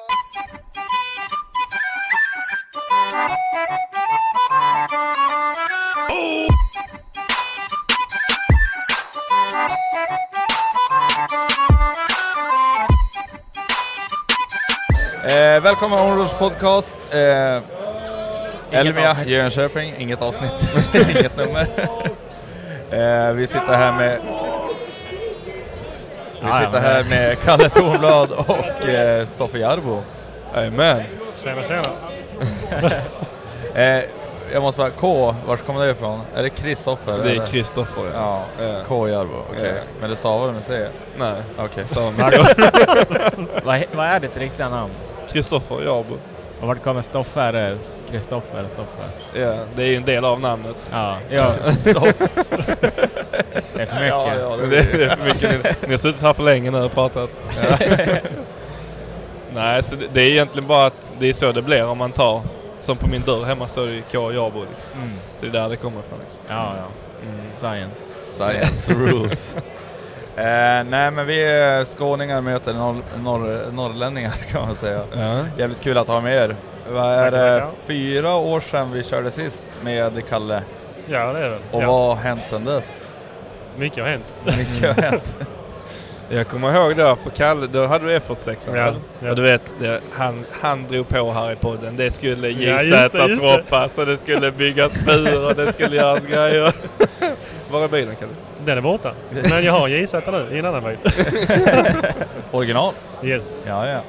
Eh, välkommen till Onroads podcast. Eh, Elmia, Jönköping, inget avsnitt, inget nummer. eh, vi sitter här med vi sitter här med Kalle Tornblad och eh, Stoffe Jarbo. Amen. Tjena, tjena. Eh, jag måste bara, K, vars kommer det ifrån? Är det Kristoffer? Det är? Kristoffer ja. Ja, Ja. K Jarbo, okej. Ja. Men du stavar det med C? Nej, Okej. Vad, vad är ditt riktiga namn? Kristoffer Jarbo. Och vart kommer Stoffe? Är det Kristoffer eller Stoffe? Ja, det är ju en del av namnet. Ja, ja. Det är för mycket. Ja, ja, det, det är för mycket. Ni, ni har suttit här för länge nu och pratat. Nej, så det, det är egentligen bara att det är så det blir om man tar, som på min dörr hemma står det ju K. Jarbo liksom. Mm. Så det är där det kommer ifrån liksom. Ja, ja. Mm. Science. Science rules. Eh, nej men vi är skåningar möter norr, norr, norrlänningar kan man säga. Ja. Jävligt kul att ha med er. Vad är det? Fyra år sedan vi körde sist med Kalle. Ja, det är det. Och ja. vad har hänt sedan dess? Mycket har hänt. Mycket har hänt. Jag kommer ihåg då, för Kalle, då hade du Effortsexan Ja, väl? ja. Och du vet, det, han, han drog på här i podden. Det skulle Ja, just det, JZs just det. roppas och det skulle byggas bur och det skulle göras grejer. Var är bilen Kalle? Den är borta. Men jag har JZ nu i en annan bil. Original? Yes, Ja, ja.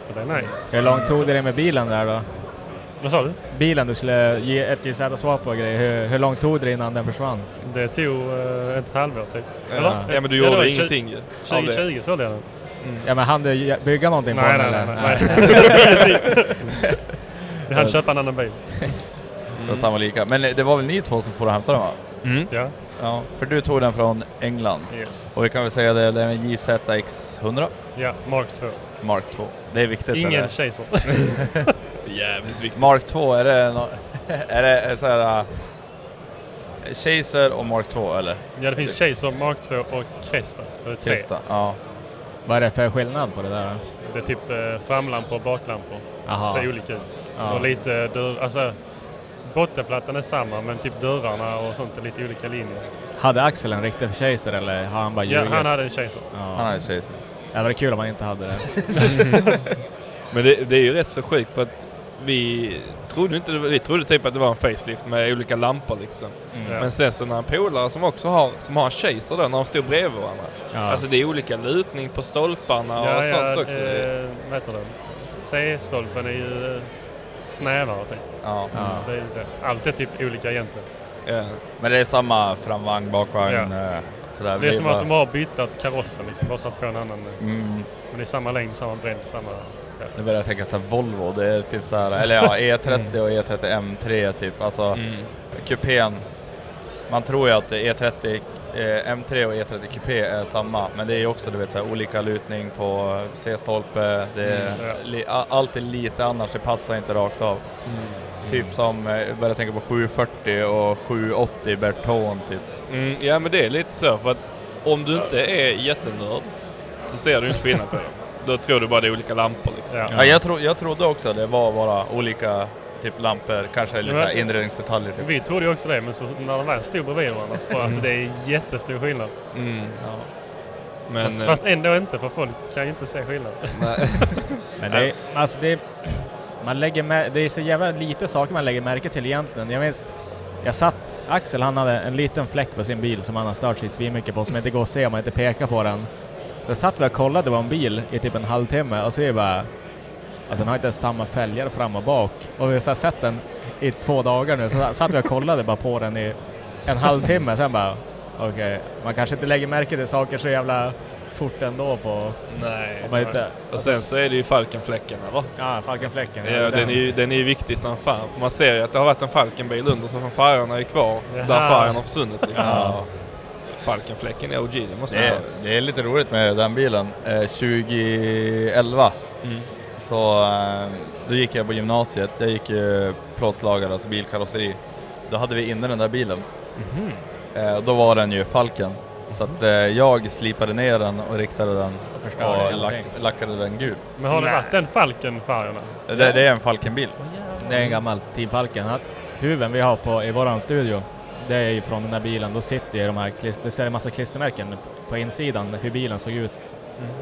så det är nice. Hur långt tog det med bilen där då? Vad sa du? Bilen du skulle ge ett GZ-swap och grejer, hur, hur långt tog det innan den försvann? Det tog eh, ett halvår typ. Ja, ja men du Ja, gjorde var ingenting ju. av det. 2020 sålde jag den. Ja men hann du bygga någonting på Nej, den nej, eller? nej. nej. Jag hann köpa en annan bil. Det var samma lika. Men det var väl ni två som får och hämta den va? Mm. Ja, Ja. För du tog den från England. yes. Och vi kan väl säga det, det är en JZX100 Ja, Mark 2. Mark 2. Det är viktigt. Ingen eller? Chaser. Jävligt viktigt. Mark 2, är det, no är det är så här... Uh, Chaser och Mark 2 eller? Ja, det finns Chaser, Mark 2 och Cresta. Tre. Krista? Ja. Vad är det för skillnad på det där? Det är typ eh, framlampor och baklampor. Jaha. Ser olika ut. Ja. Och lite dörr, alltså bottenplattan är samma men typ dörrarna och sånt är lite olika linjer. Hade Axel en riktig chaser eller har han bara Ja, ljugit? han hade en Chaser. Ja. Han hade Chaser. Det var kul om han inte hade det. Men det, det är ju rätt så sjukt för att vi trodde inte vi trodde typ att det var en facelift med olika lampor liksom. Mm. Ja. Men sen så när en polare som också har, som har en chaser då, när de stod bredvid varandra. Ja. Alltså det är olika lutning på stolparna och sånt också. Eh, vad heter det? C-stolpen är ju eh, snävare typ. Ja. Ja. Det är lite, allt är typ olika egentligen. Ja. Men det är samma framvagn, bakvagn, Ja. eh, sådär. Det är som bara- att de har byttat karossen liksom, bara satt på en annan. Mm. Men det är samma längd, samma bredd, samma... Nu börjar jag tänka såhär Volvo, det är typ såhär, eller ja E30 och E30 M3 typ, alltså Mm. kupén. Man tror ju att E30 eh, M3 och E30 kupé är samma, men det är ju också du vet såhär olika lutning på C-stolpe, det är, Mm, li, allt är lite annars, det passar inte rakt av. Mm. Typ som, eh, jag börjar tänka på 740 och 780 Berton typ. Mm, ja men det är lite så för att om du inte är jättenörd så ser du inte skillnad på dem. Då tror du bara det är olika lampor liksom. Ja. jag, tro, jag trodde också det var bara olika typ lampor, kanske lite här inredningsdetaljer. Typ. Vi trodde ju också det, men så när de väl stod bredvid varandra så bara, alltså det är jättestor skillnad. Mm. Men, Men, fast, eh, fast ändå inte, för folk kan ju inte se skillnad. Men det, är- alltså det, man lägger mär- det är så jävla lite saker man lägger märke till egentligen. Jag minns, jag satt, Axel han hade en liten fläck på sin bil som han har stört sig svinmycket på som inte går att se om man inte pekar på den. Så satt och kollade på en bil i typ en halvtimme och så är det bara, alltså den har inte ens samma fälgar fram och bak. Och vi har sett den i två dagar nu, så satt vi och kollade bara på den i en halvtimme, sen bara okej, man kanske inte lägger märke till saker så jävla fort ändå på... Nej. Om man inte, Och sen så är det ju Falkenfläcken eller? ja, Falkenfläcken. Ja, den är, ju, den är ju viktig som fan. För man ser ju att det har varit en Falkenbil under så färgerna är kvar där Jaha. färgen har försvunnit liksom. Ja. Falkenfläcken är OG, det måste Det, man är, det är lite roligt med den bilen. Eh, 2011 Mm. så eh, då gick jag på gymnasiet. Jag gick eh, plåtslagare, alltså bilkarosseri. Då hade vi inne den där bilen. Mhm. Eh, då var den ju Falken. Så att eh, jag slipade ner den och riktade den Och och lack, lackade den gul. Men har det varit den Falken-färgerna? Det, det är en Falkenbil. Det är en gammal Team Falken. Huven vi har på, i våran studio, det är ju från den här bilen. Då sitter ju de här, det ser en massa klistermärken på insidan hur bilen såg ut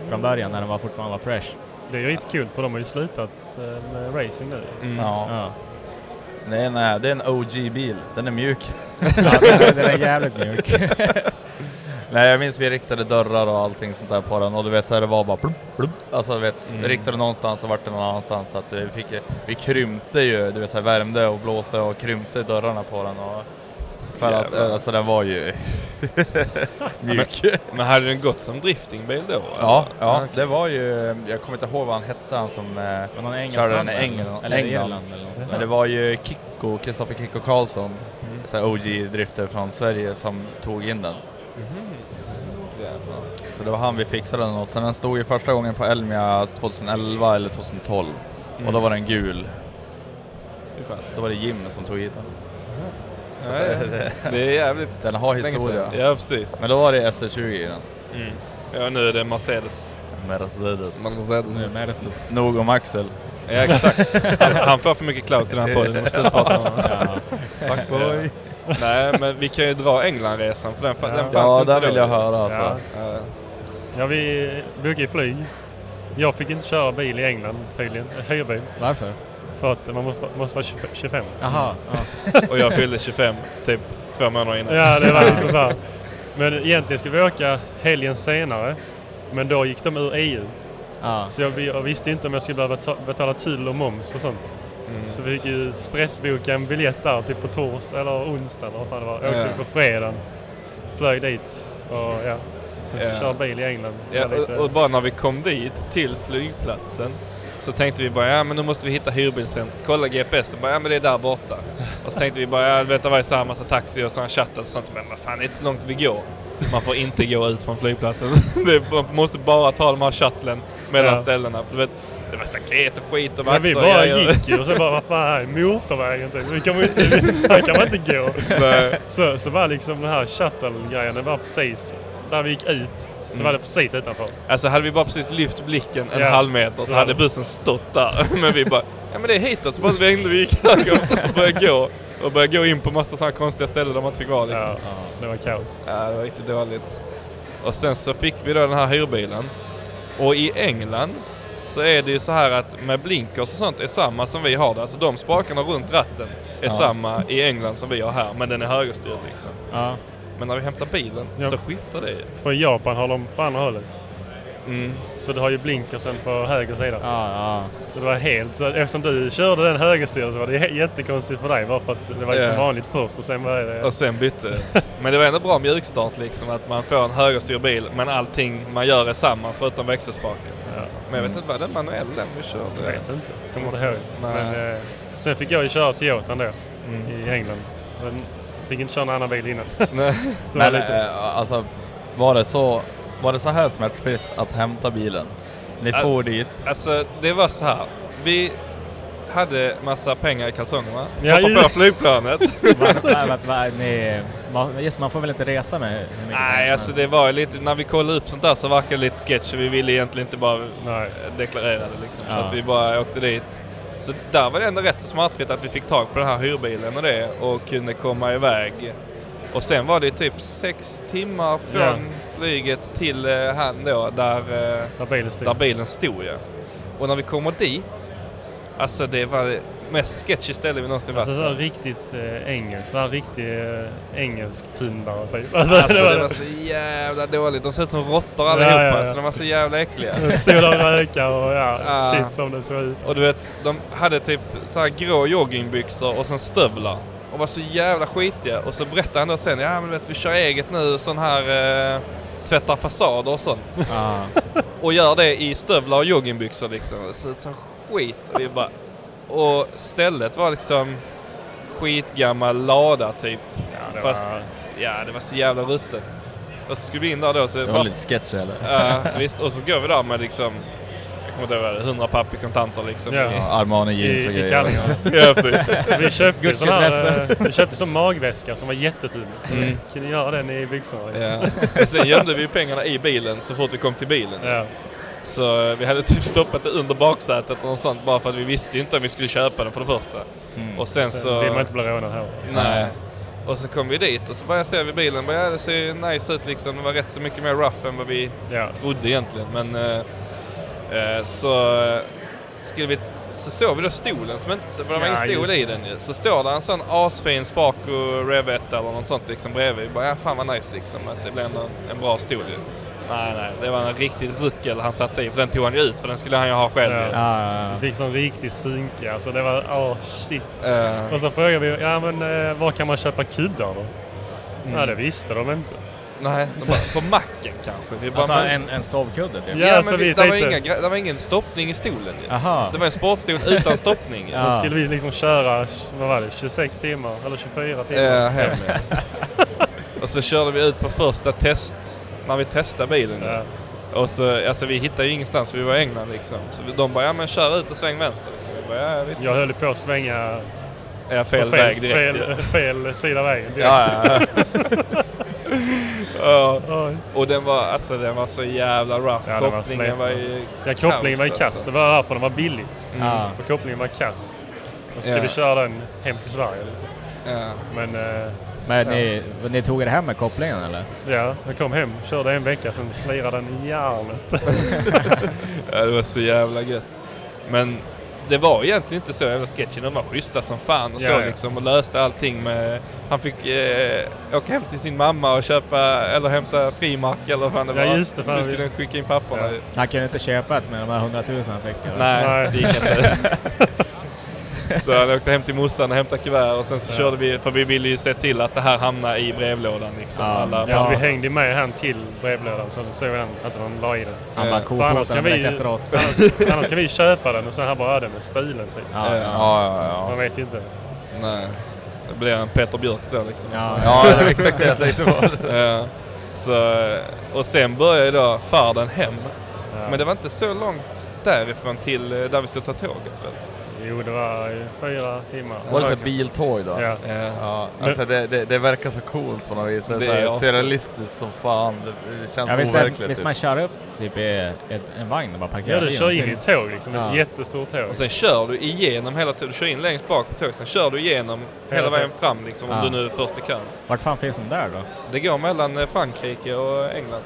från början när den var fortfarande var fresh. Det är ju riktigt kul för de har ju slutat eh, med racing nu. Mm. Ja. Ja. Det, är en, eh, det är en OG-bil. Den är mjuk. ja den, är- den är jävligt mjuk. Nej jag minns vi riktade dörrar och allting sånt där på den och du vet så här, det var bara blub, blub. Alltså du vet, Mm. vi riktade någonstans och vart det någon annanstans så att vi fick, vi krympte ju, du vet så här, värmde och blåste och krympte dörrarna på den och för att, Jävlar. alltså den var ju mjuk. Men hade den gått som driftingbil då? Ja, eller? ja, okej. det var ju, jag kommer inte ihåg vad han hette han som eh, körde den i? England. Eller England. Irland eller något Men det var ju Kikko, Kristoffer Kikko Karlsson, Mm. så OG-drifter från Sverige som tog in den. Jävlar. Så det var han vi fixade den åt. Så den stod ju första gången på Elmia 2011 eller 2012. Mm. Och då var den gul. Då var det Jim som tog hit den. Det- är jävligt Den har historia. Ja, precis. Men då var det SR20 i den. Mm. Ja, nu är det Mercedes. Mercedes. Mercedes. Så. Nog om Axel. Ja, exakt. Han, han får för mycket clout i den här podden. Måste prata om honom. Fuckboy. Nej, men vi kan ju dra Englandresan för den, Ja. den fanns Ja, inte där vill jag höra alltså. Ja. Ja. Vi bokade ju flyg. Jag fick inte köra bil i England tydligen, hyrbil. Varför? För att man måste, måste vara 25 25. Jaha. Ja. Och jag fyllde 25 typ två månader innan. Ja, det var liksom så här. Men egentligen skulle vi åka helgen senare. Men då gick de ur EU. Ja. Så jag, jag visste inte om jag skulle behöva ta, betala tull och moms och sånt. Mm. Så vi fick ju stressboka en biljett där typ på torsdag eller onsdag eller vad fan det var. Åkte Ja. på fredagen. Flög dit och ja. Sen så Ja. kör bil i England. Det Ja, och, och bara när vi kom dit till flygplatsen så tänkte vi bara, ja men nu måste vi hitta hyrbilscentret. Kolla GPS och bara, ja men det är där borta. Och så tänkte vi bara, ja du vet det var ju så här massa taxi och sådana shuttles och sånt. Men vad fan det är inte så långt vi går. Man får inte gå ut från flygplatsen. det, man måste bara ta de här shuttlen mellan Ja. ställena. För du vet, det var staket och skit och Men vi vakter och bara grejer. gick ju och så bara, vad fan här är motorvägen typ. Vi kan, här kan man inte gå. Nej. Så, så var liksom den här shuttle-grejen, det var precis där vi gick ut. Så var det precis utanför. Alltså hade vi bara precis lyft blicken en Ja. halv meter så Så hade bussen stått där. Men vi bara, ja men det är hitåt. Så bara svängde vi gick där och började gå. Och började gå in på massa sådana konstiga ställen där man inte fick vara liksom. Ja, det var kaos. Ja, det var riktigt dåligt. Och sen så fick vi då den här hyrbilen. Och i England så är det ju så här att med blinkers och sånt är samma som vi har där. Alltså de spakarna runt ratten är Ja. samma i England som vi har här. Men den är högerstyrd liksom. Ja. Men när vi hämtar bilen Ja. så skiftar det ju. För i Japan har de på andra hållet. Mm. Så du har ju blinkersen på höger sida. Ja, ja. Så det var helt, så eftersom du körde den högerstyrd så var det jättekonstigt för dig bara för att det var ju Ja. som vanligt först och sen var det... Och sen bytte det. Men det var ändå bra mjukstart liksom. Att man får en högerstyrd bil men allting man gör är samma förutom växelspaken. Ja, Men jag vet inte, var det manuell den vi jag körde? vet inte. Kommer inte ihåg. Nej. Men, eh, sen fick jag ju köra Toyotan då Mm. i England. Så jag fick inte köra en annan bil innan. Så Men lite, eh, alltså, var det, så, var det så här smärtfritt att hämta bilen? Ni Ä- for dit. Alltså det var så här. Vi hade massa pengar i kalsongerna. Ja, Hoppade på flygplanet. Just, man får väl inte resa med hur mycket Nej, alltså det var lite, när vi kollade upp sånt där så verkade det lite sketch vi ville egentligen inte bara Nej. deklarera det liksom. Så Ja. att vi bara åkte dit. Så där var det ändå rätt så smartfritt att vi fick tag på den här hyrbilen och det och kunde komma iväg. Och sen var det typ sex timmar från Ja. flyget till eh, han då där, eh, Där bilen stod. där bilen stod ja. Och när vi kommer dit, alltså det var mest sketchy ställe vi någonsin varit Alltså på. så här riktigt eh, engelsk, så här riktig eh, engelsk pundare typ. Alltså, Alltså det det var, var så jävla dåligt. De ser ut som råttor Ja, allihopa, ja, ja. så de var så jävla äckliga. Stod och röka och ja, Ah. shit som det såg ut. Och du vet, de hade typ så här grå joggingbyxor och sen stövlar. Och var så jävla skitiga. Och så berättade han då sen, ja men vet vi kör eget nu, sån här eh, tvättar fasader och sånt. Ja. Och gör det i stövlar och joggingbyxor liksom. Det ser ut som skit. Och vi bara... Och stället var liksom skitgammal lada typ. Ja, det Fast, var, ja det var så jävla ruttet. Och så skulle vi in där då så... Det var bara- lite sketch eller? Ja, visst. Och så går vi där med liksom, jag kommer inte ihåg vad det är, 100 papp i kontanter liksom. Ja. Ja, Armani jeans I- och i grejer. kallingar. Ja, precis. vi köpte sån här, eh, vi köpte sån magväska som var jättetunn. Mm. Kunde göra den i byxorna. liksom. Ja. Och sen gömde vi pengarna i bilen så fort vi kom till bilen. Ja. Så eh, vi hade typ stoppat det under baksätet och något sånt bara för att vi visste ju inte om vi skulle köpa den för det första. Mm. Och sen Sen så... vill man inte bli rånad här. Nej. Och så kom vi dit och så bara ser vi bilen. Bara, ja, det ser ju nice ut liksom. Det var rätt så mycket mer rough än vad vi Ja. trodde egentligen. Men eh, eh, så eh, skulle vi så såg vi då stolen som inte, för det var Ja, ingen stol i den ju. Så står där en sån asfin Sparco Rev 1 eller något sånt liksom bredvid. Vi bara, ja fan vad nice liksom. Att det blir en, en bra stol ju. Nej, nej, det var en riktigt ruckel han satte i. För den tog han ju ut för den skulle han ju ha själv Ja. ja, Vi fick sån riktig synke. Alltså det var, åh shit. Eh, Och så frågade vi, ja men eh, var kan man köpa kuddar då? Mm. Ja det visste de inte. nej, de bara, på macken kanske. Vi bara, Alltså men- en, en sovkudde typ? Ja, Ja, men vi, vi det, var inga, det var ingen stoppning i stolen ju. Jaha. Det var en sportstol utan stoppning. Ja. Då skulle vi liksom köra, vad var det, 26 timmar eller 24 timmar? Ja, hem ja. Och så körde vi ut på första test, när vi testade bilen. Ja. Och så, alltså vi hittade ju ingenstans för vi var i England liksom. Så de bara, ja men kör ut och sväng vänster liksom. Vi bara, ja visst. Jag höll på att svänga ja, fel, på väg direkt fel, fel sida vägen direkt. Ja, ja. Och den var, alltså den var så jävla rough. Ja, var Kopplingen slät, var ju Ja, kopplingen var kaos, kass. alltså. Det var därför den var billig. Ja. För kopplingen var kass. Och så ska vi köra den hem till Sverige liksom. Men eh, Men ni, ni tog er hem med kopplingen eller? ja, jag kom hem, körde en vecka, sen slirade den i järnet. Ja, det var så jävla gött. Men det var egentligen inte så jävla sketchy. De var schyssta som fan och Ja, så ja. liksom och löste allting med... Han fick eh, åka hem till sin mamma och köpa eller hämta frimark eller vad fan det Ja, var. just det, fan, Vi vi- skulle skicka in papperna. Ja. Han kunde inte köpa ett med de här hundratusen han fick? eller? Nej, Nej. det gick inte. så han åkte hem till morsan och hämtade kuvert och sen så Ja. körde vi, för vi ville ju se till att det här hamnade i brevlådan liksom. Ja. Alla, Ja, så vi hängde med han till brevlådan så såg vi den, att de la i den. Han bara kofoten kan vi direkt ju- efteråt. Annars, annars kan vi köpa den och sen här bara, den är stulen typ. Ja, Ja. ja. ja, ja, Man vet ju inte. Nej, det blev en Peter Björk då liksom. Ja. Ja, det var exakt det jag tänkte på. Ja. Så, och sen började då färden hem. Ja. Men det var inte så långt därifrån till eh, där vi skulle ta tåget väl? Jo, det var fyra timmar. Var det så biltåg då? Ja. Ja. Ja, alltså det, det, det verkar så coolt på något vis. Det Det så är ascoolt. surrealistiskt som fan. Det, det känns Ja, visst, overkligt. visst typ. man kör upp typ ett, en vagn och bara parkerar Ja, du kör in i ett tåg liksom. Ja. Ett jättestort tåg. Och sen kör du igenom hela tåget. Du kör in längst bak på tåget. Sen kör du igenom hela Hela vägen tiden. fram liksom om Ja. du nu är först i kön. Vart fan finns de där då? Det går mellan eh, Frankrike och England.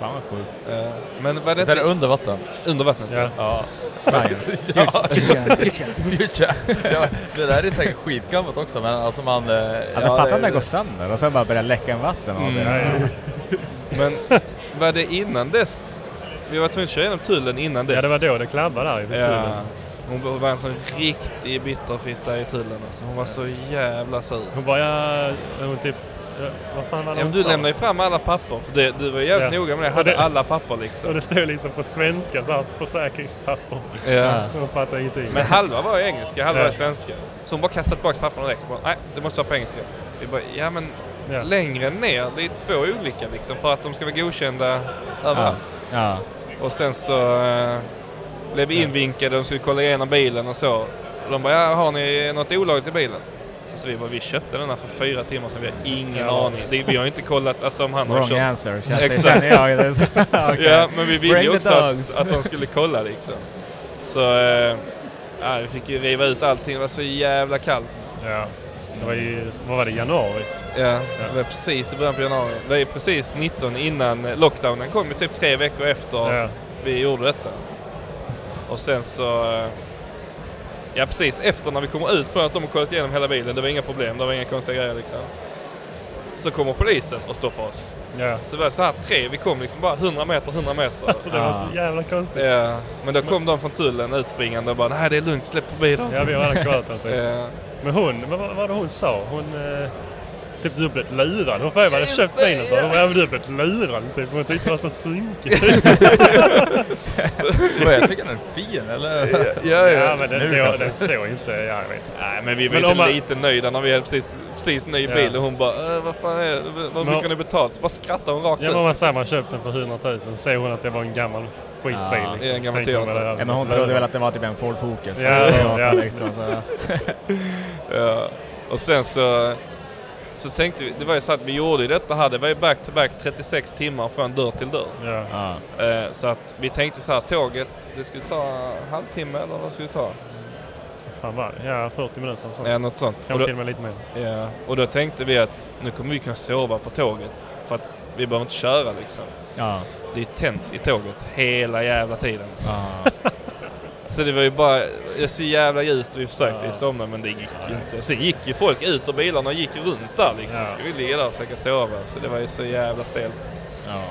Fan vad sjukt. Eh, Men vad är Sen det? det under vatten. Under vattnet? Ja. Ja. Science. ja. Future. ja, det där är säkert skitgammalt också men alltså man... eh, Alltså ja, fatta om det går sönder och sen bara börjar läcka en vatten av Mm. det. Ja, ja. Men var det innan dess? Vi var tvungna att köra genom tullen innan dess. ja, det var då det klabbade där i Ja. tullen. Hon var en sån riktig bitterfitta i tullen alltså. Hon var så jävla sur. Hon bara, ja, hon typ, ja, vad fan var det Ja, men hon du lämnade ju fram alla papper. För det, du var jävligt Ja. noga med det. Och Hade det- alla papper liksom. Och det stod liksom på svenska, så här, försäkringspapper. Ja. Hon fattade ingenting. Men halva var ju engelska, halva Ja. var svenska. Så hon bara kastade tillbaka papperna direkt. Bara, Nej, det måste vara på engelska. Vi bara, ja men ja. längre ner, det är två olika liksom för att de ska vara godkända överallt. Ja. Och sen så eh, blev vi invinkade och skulle kolla igenom bilen och så. Och de bara, ja, har ni något olagligt i bilen? Så vi bara, vi köpte den här för fyra timmar sedan, vi har ingen Ja. aning. Det, vi har inte kollat, alltså om han har Wrong kört. answer, Exakt. okej. Ja, men vi ville ju också att, att de skulle kolla liksom. Så, eh, ja, vi fick ju riva ut allting, det var så jävla kallt. Ja. Det var ju, vad var det, januari? Ja, det var precis i början på januari. Det är precis 19 innan lockdownen kom ju typ tre veckor efter Ja. vi gjorde detta. Och sen så... eh, Ja precis efter när vi kommer ut från att de har kollat igenom hela bilen, det var inga problem, det var inga konstiga grejer liksom. Så kommer polisen och stoppar oss. Ja. Så det var så här tre, vi kom liksom bara 100 meter, 100 meter. Alltså det var så jävla konstigt. Ja, men då kom de från tullen utspringande och bara nej det är lugnt, släpp förbi dem. Ja, vi har redan kollat allting. Ja. Men hon, vad vad var det hon sa? Hon... Eh, typ du har blivit lurad. Hon frågade vad jag hade köpt bilen för. Hon bara, ja, men du har blivit lurad. Typ. Hon tyckte det var så sunkigt. Vad, jag tycker den är fin, eller? Ja, ja. ja men den, Nu den såg inte... Ja, jag vet inte. Nej men vi var Men inte om man- lite nöjda när vi hade precis, precis ny Ja. bil och hon bara äh, vad fan är det? Vad mycket har ni betalt? Så bara skrattade hon rakt Ja ut. men man säger man köpt den för 100 000 så ser hon att det var en gammal skitbil. Ja, liksom. ja, en gammal Toyota. väl att- Ja, men hon trodde väl att det var typ en Ford Focus. Ja, Så- ja. Liksom, så. Ja. Och sen så, så tänkte vi, det var ju så att vi gjorde ju detta här, det var ju back to back 36 timmar från dörr till dörr. Ja. Eh, så att vi tänkte så här, tåget, det skulle ta en halvtimme eller vad skulle det ta? Fan var det? Ja 40 minuter och sånt. Ja, något sånt. Kanske till och med lite mer. ja, och då tänkte vi att nu kommer vi kunna sova på tåget för att vi behöver inte köra liksom. Ja. Det är tänt i tåget hela jävla tiden. Ja. Så det var ju bara, det så jävla ljust och vi försökte Ja. somna men det gick ju inte. Sen gick ju folk ut ur bilarna och gick runt där liksom. Ja. Ska vi ligga där och försöka sova? Så det var ju så jävla stelt. Ja.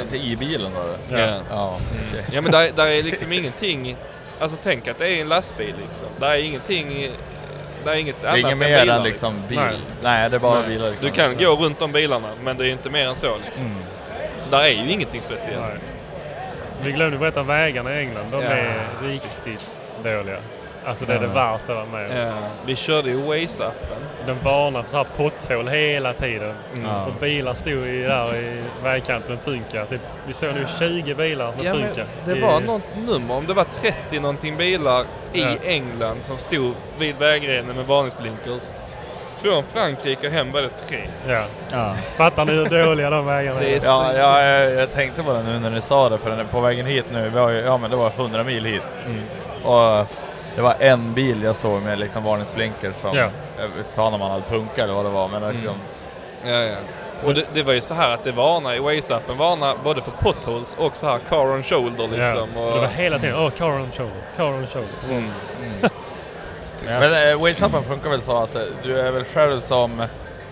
Alltså i bilen var det? Ja. Ja, Ja, okej. ja men där, där är liksom ingenting, alltså tänk att det är en lastbil liksom. Där är ingenting, där är inget Det är annat inget än mer bilar, än liksom bil. Nej. Nej, det är bara Nej. bilar liksom. Du kan gå runt de bilarna men det är ju inte mer än så liksom. Mm. Så där är ju ingenting speciellt. Nej. Vi glömde berätta vägarna i England. De Ja. är riktigt dåliga. Alltså det är det värsta jag varit med om. Vi körde ju Waze-appen. De varnar för så här potthål hela tiden. Ja. Och bilar stod i, där i vägkanten och punkade. Typ, vi såg nu 20 bilar som Ja, men punkade. det I- var något nummer, om det var 30 någonting bilar i Ja. England som stod vid vägrenen med varningsblinkers. Från Frankrike och hem var det tre. Ja. Ja. Fattar ni hur dåliga de vägarna är Ja, ja jag, jag tänkte på det nu när ni sa det, för den är på vägen hit nu, vi har ju, ja men det var 100 mil hit. Mm. Och eh, det var en bil jag såg med liksom varningsblinkers som, Ja. jag vet fan om han hade punkat eller vad det var, men liksom, Ja, ja. Och det, det var ju så här att det varnar i Waze-appen varnar både för potholes och så här car on shoulder liksom. Ja. Och, Det var hela tiden, åh, car on shoulder, car on shoulder. mm. Men eh, Waze-appen funkar väl så att eh, du är väl själv som,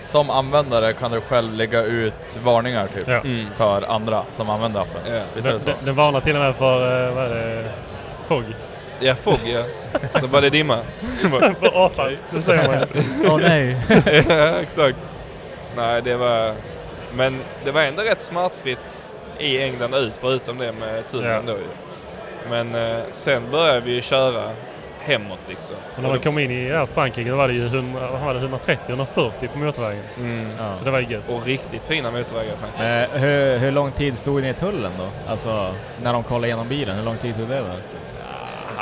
som användare kan du själv lägga ut varningar typ Ja. Mm. för andra som använder appen. Ja. Visst är det Den, så? den, den varnar till och med för, eh, vad är det, fog. Ja, fog ja. Då var det dimma. för avfall, det säger man ju. Åh nej. ja, exakt. Nej, det var... Men det var ändå rätt smartfritt i England ut, förutom det med tullen Ja. då ju. Men eh, sen började vi ju köra hemåt liksom. Och när man kom in i ja, Frankrike då var det ju 100, vad var det, 130, 140 på motorvägen. Mm. Ja. Så det var ju gött. Och riktigt fina motorvägar faktiskt. Men hur, hur lång tid stod ni i tullen då? Alltså när de kollade igenom bilen, hur lång tid tog det då?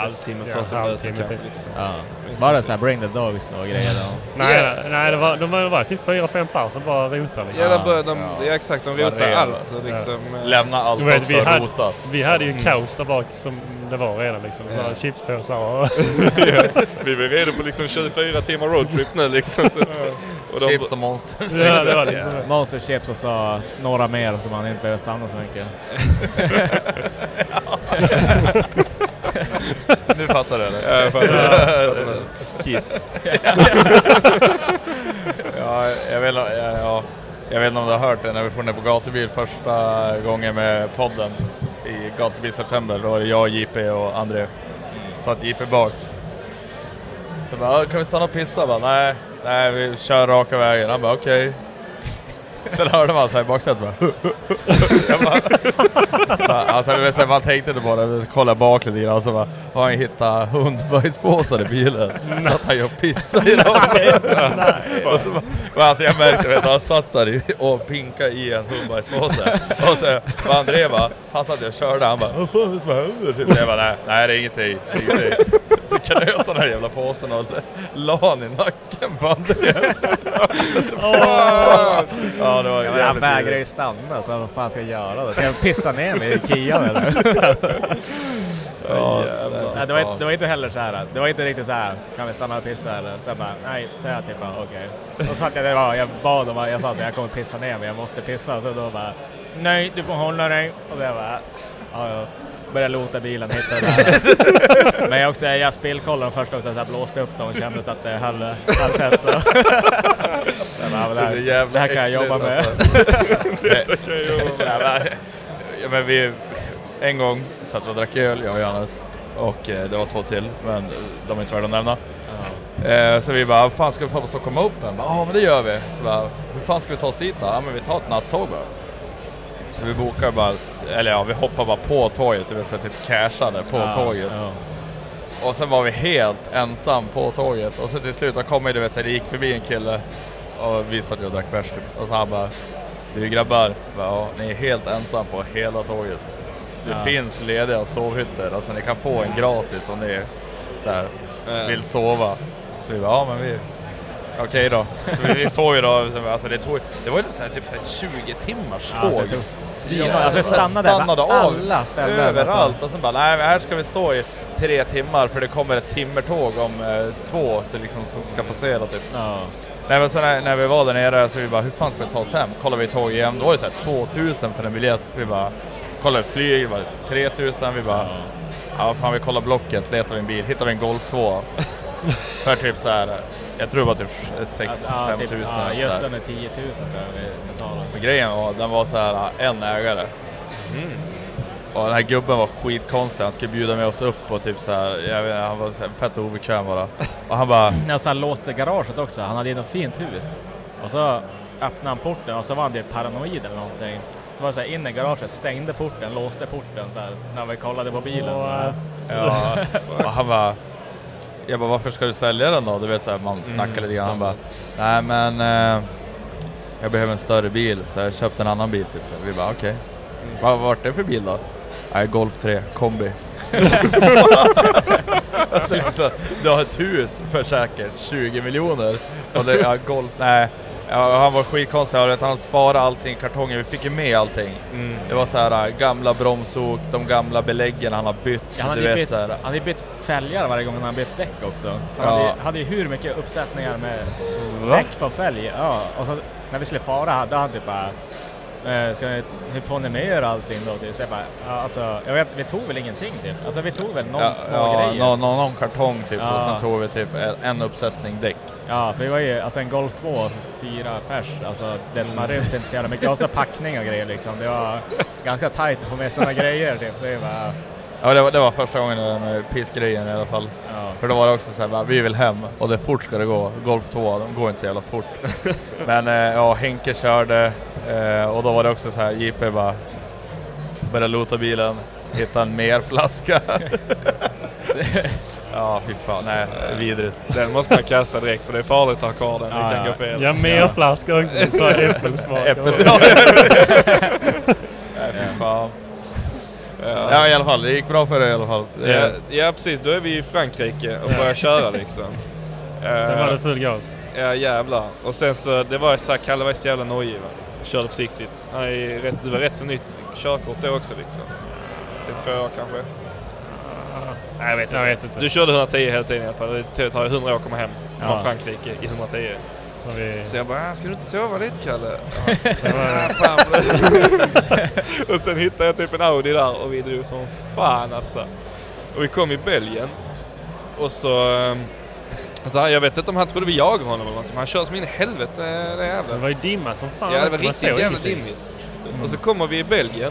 Halvtimme, Ja, 40 minuter halvtimme kanske liksom. Ja. Var det så här bring the dogs och grejer då? Nej, Ja. nej, det var, de var, det var typ 4-5 par som bara rotade liksom. Ja, Ja, de de, ja. ja. exakt, de rotade allt och liksom... eh, Lämna allt vet, också vi hade- rotat. Vi hade ju Mm. kaos där bak som det var redan liksom. Ja. Ja. Chipspåsar och... vi var redo på liksom 24 timmar roadtrip nu liksom. Så, och de, Chips och monsters. ja, det var liksom det. Monster Chips och så några mer så man inte behöver stanna så mycket. fattar du eller? Ja, jag fattar. Kiss. Ja, jag vet, ja, ja, jag vet inte om du har hört det när vi får ner på gatubil första gången med podden i gatubil september. Då var det jag, JP och André. Satt JP bak. Så jag bara, "Ja, kan vi stanna och pissa? Jag Bara, nej, nej, vi kör raka vägen. Han bara, okej. Sen hörde man såhär i baksätet bara, jag bara, alltså, du vet, så man tänkte inte på det, kolla bak lite grann så bara, har han hittat hundbajspåsar i bilen? Så att han gör pissa i dem. och så bara, och alltså jag märkte att han satt så här i- och pinkade i en hundbajspåse. Och så och André bara, han satt och körde, han bara, vad fan är det som händer? Så jag bara, nej, nej det är ingenting. Det är ingenting. Knöt den här jävla påsen och la han i nacken på André. ja, det var Ja, han vägrar ju stanna, så vad fan ska jag göra då? Ska jag pissa ner mig i Kian eller? Ja, Nej, det, var, inte- det var inte heller så här. det var inte riktigt så här. kan vi stanna och pissa eller? Så jag bara, nej, så jag typ bara, okej. Och så satt jag där, ja, jag bad om, jag sa så jag kommer pissa ner mig, jag måste pissa. Så då bara, nej, du får hålla dig. Och jag bara, ja, ja. Började lota bilen, hittade där. Men jag, också, jag spillkollade först också, så jag blåste upp dem och kände att det höll, höll tätt. Bara, det, Det är här, det här kan jag jobba med. alltså. Detta kan jag jobba med. Ja, men vi, en gång satt vi och drack öl, jag och Johannes. Och eh, det var två till, men de är inte värda att nämna. Eh, så vi bara, "Vad fan ska vi att komma upp än? Ja men det gör vi. Så bara, hur fan ska vi ta oss dit då? Ja men vi tar ett nattåg bara. Så vi bokar bara, ett- eller ja vi hoppar bara på tåget, det vill säga typ cashade på Ja, tåget. ja. Och sen var vi helt ensam på tåget och sen till slut kom vi, du vet, så här, det gick förbi en kille och vi satt ju och drack bärs typ. Och så han bara, du grabbar, Jag bara, ja, ni är helt ensam på hela tåget. Det Ja. finns lediga sovhytter, alltså ni kan få en gratis om ni så här, Ja. vill sova. Så vi bara, ja men vi, okej då. Så vi, vi sov ju då, så, alltså det tog, det var ju så här, typ så här 20 timmars Ja, tåg. det svin- Ja, alltså, så stannade, stannade av alla ställen. överallt och sen bara, nej här ska vi stå i tre timmar för det kommer ett timmertåg om eh, två så liksom som ska passera typ. Ja. Nej men sen när, när vi var där nere så vi bara, hur fan ska vi ta oss hem? Kollar vi tåg igen, då var det så här 2000 för en biljett. Vi bara, kollar flyg, det var 3000, vi bara, ja fan vi kollar Blocket, letar vi en bil, hittar vi en Golf 2. för typ så här, jag tror det var typ 6-5 Ja, typ, tusen. ja, just där. under 10 000 tror jag vi betalade. Men grejen var, den var så här en ägare. Och den här gubben var skitkonstig, han skulle bjuda med oss upp och typ så här, jag vet, han var så här fett obekväm bara. Och han bara, Ja, så han låste garaget också. Han hade ju något fint hus. Och så öppnade han porten och så var han typ paranoid eller någonting. Så var det så här in i garaget, stängde porten, låste porten så här, när vi kollade på bilen. What? ja, och han bara, jag bara varför ska du sälja den då? Du vet så här, man snackar lite grann. Han bara, nej men eh, jag behöver en större bil så jag köpte en annan bil typ. Så vi bara okej. Vad vart det för bil då? Nej, Golf 3, kombi. alltså, liksom, du har ett hus för säkert 20 miljoner och det, ja, Golf, nej. Ja, han var skitkonstig, han han sparade allting i kartonger, vi fick ju med allting. Det var så här äh, gamla bromsok, de gamla beläggen han har bytt. Ja, han, hade vet, bytt, så här, han hade bytt fälgar varje gång han hade bytt däck också. Så han Ja. hade, hade ju hur mycket uppsättningar med däck på fälg. Ja, och så när vi skulle fara hade han typ bara eh, Ska ni, hur får ni med er allting då? Typ? Så jag bara, ja, alltså, jag vet, vi tog väl ingenting typ. Alltså vi tog väl någon ja, små ja, grejer. någon, någon, någon kartong typ och Ja. sen tog vi typ en, en uppsättning däck. Ja, för det var ju alltså en Golf 2, alltså fyra pers. Alltså det, man ryms inte så jävla mycket. Och så packning och grejer liksom. Det var ganska tajt att få med sådana grejer typ. Så det var, Ja, det var, det var första gången den med pissgrejen i alla fall. ja. För då var det också så här, bara, vi vill hem och det fort ska det gå. Golf 2, de går inte så jävla fort. Men eh, ja, Henke körde eh, och då var det också så här, JP bara började lota bilen, hitta en mer flaska. ja, fy fan, nej, vidrigt. Den måste man kasta direkt för det är farligt att ha kvar den. Ja, det kan ja. gå fel. Ja, mer flaska också. Så här äppelsmak. Äppels- Nej, fy fan. Ja, i alla fall, det gick bra för dig i alla fall. Ja, Eh, ja precis, då är vi i Frankrike och börjar köra liksom. Sen var Eh, det full gas. Ja jävlar. Och sen så, det var så här, Kalle var så jävla nojig. Körde försiktigt. Han är ju rätt, du var rätt så nytt körkort då också liksom. Typ två år kanske. Nej jag vet inte. Jag vet inte. Du körde 110 hela tiden i alla fall. Det tar ju 100 år att komma hem från Ja. Frankrike i 110. Så vi... Så jag bara, "Ah, ska du inte sova lite Kalle? Sen det... Ah, fan. och sen hittade jag typ en Audi där och vi drog som fan alltså. Och vi kom i Belgien. Och så... Alltså, jag vet inte om han trodde vi jagade honom eller något, men han kör som in i helvete det Det jävla. var ju dimma som fan Ja, det var riktigt jävla dimmigt. Och så kommer vi i Belgien.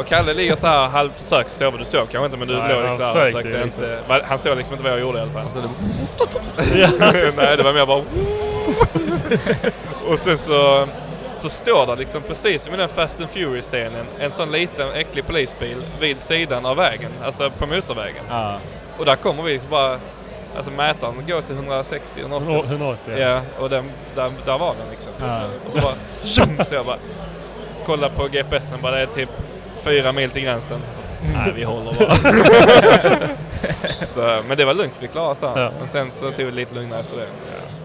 Och Kalle ligger så här halv försöker sova. Du såg kanske inte men du Nej, låg han liksom här, försökte försökte liksom. inte. Va- Han såg liksom inte vad jag gjorde i alla fall. Nej det var mer bara... och sen så, så står det liksom precis som i den Fast and Furious-scenen en sån liten äcklig polisbil vid sidan av vägen. Alltså på motorvägen. Ja. Och där kommer vi liksom bara... Alltså mätaren går till 160, 180. 180. Ja, och den, där, där var den liksom. Ja. Och så bara... tjong, så jag bara... Kolla på GPSen bara, det är typ fyra mil till gränsen. Nej, vi håller bara. så, men det var lugnt, vi klarade oss där. Ja. Men sen så tog det lite lugnare efter det.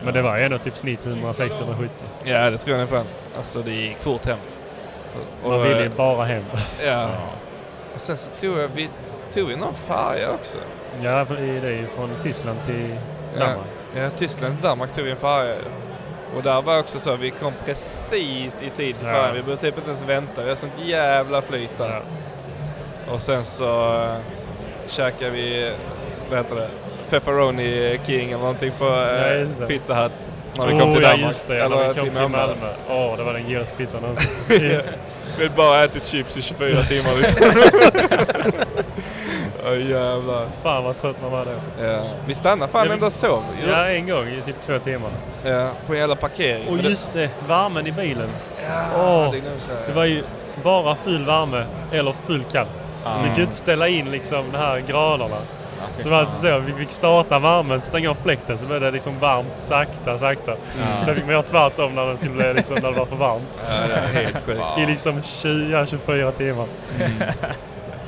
Men det var ändå typ snitt 160-170. Ja, det tror jag ungefär. Alltså det gick fort hem. Och, Man ville ju eh, bara hem. Ja. Och sen så tog jag, vi tog ju någon färja också. Ja, det är ju från Tyskland till Ja, Danmark. ja, Tyskland till Danmark tog vi en färja. Och där var också så, vi kom precis i tid till Ja. Vi behövde typ inte ens vänta. Vi hade sånt jävla flyt där. Ja. Och sen så uh, käkade vi, vad heter det, Pepperoni King eller någonting på Ja, det. Pizza Hut. När vi oh, kom till ja, Danmark. just det. Eller vi kom till Malmö. Åh, det var den godaste pizzan någonsin. Vi hade bara ätit chips i 24 timmar liksom. Åh jävlar. Fan vad trött man var då. Ja. Vi stannade fan ändå och sov. Ja, en gång i typ två timmar. Ja, på en jävla parkering. Och det- just det, värmen i bilen. Ja, Åh, det så. Det var ju bara full värme eller full kallt. Ja. Vi kunde inte ställa in liksom de här graderna. Så det var alltid så, vi fick starta värmen, stänga av fläkten så blev det liksom varmt sakta, sakta. Ja. Sen fick man göra tvärtom när det skulle bli liksom, när det var för varmt. Ja, det är helt sjukt. I liksom 20-24 timmar.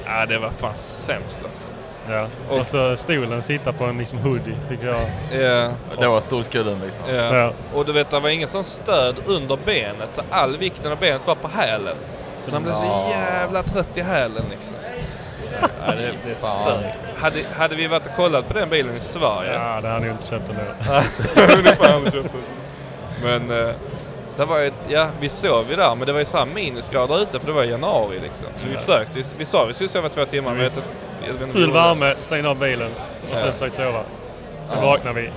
Ja, det var fan sämst alltså. Ja. Och så stolen sitta på en liksom hoodie fick jag. Ja. Det var storskulden liksom. Ja. Ja. Och du vet, det var ingen sån stöd under benet så all vikten av benet var på hälen. Så man blev så jävla trött i hälen liksom. Ja, det, det Fan. sög. Hade, hade vi varit och kollat på den bilen i Sverige. Ja, det hade jag inte köpt ändå. Men eh, det var ju, ja vi sov ju där men det var ju så här minusgrader ute för det var i januari liksom. Så vi Ja. försökte, vi sa vi skulle sova två timmar men jag Full värme, stängde av bilen och sen Ja. försökte sova. Sen Ja. vaknade vi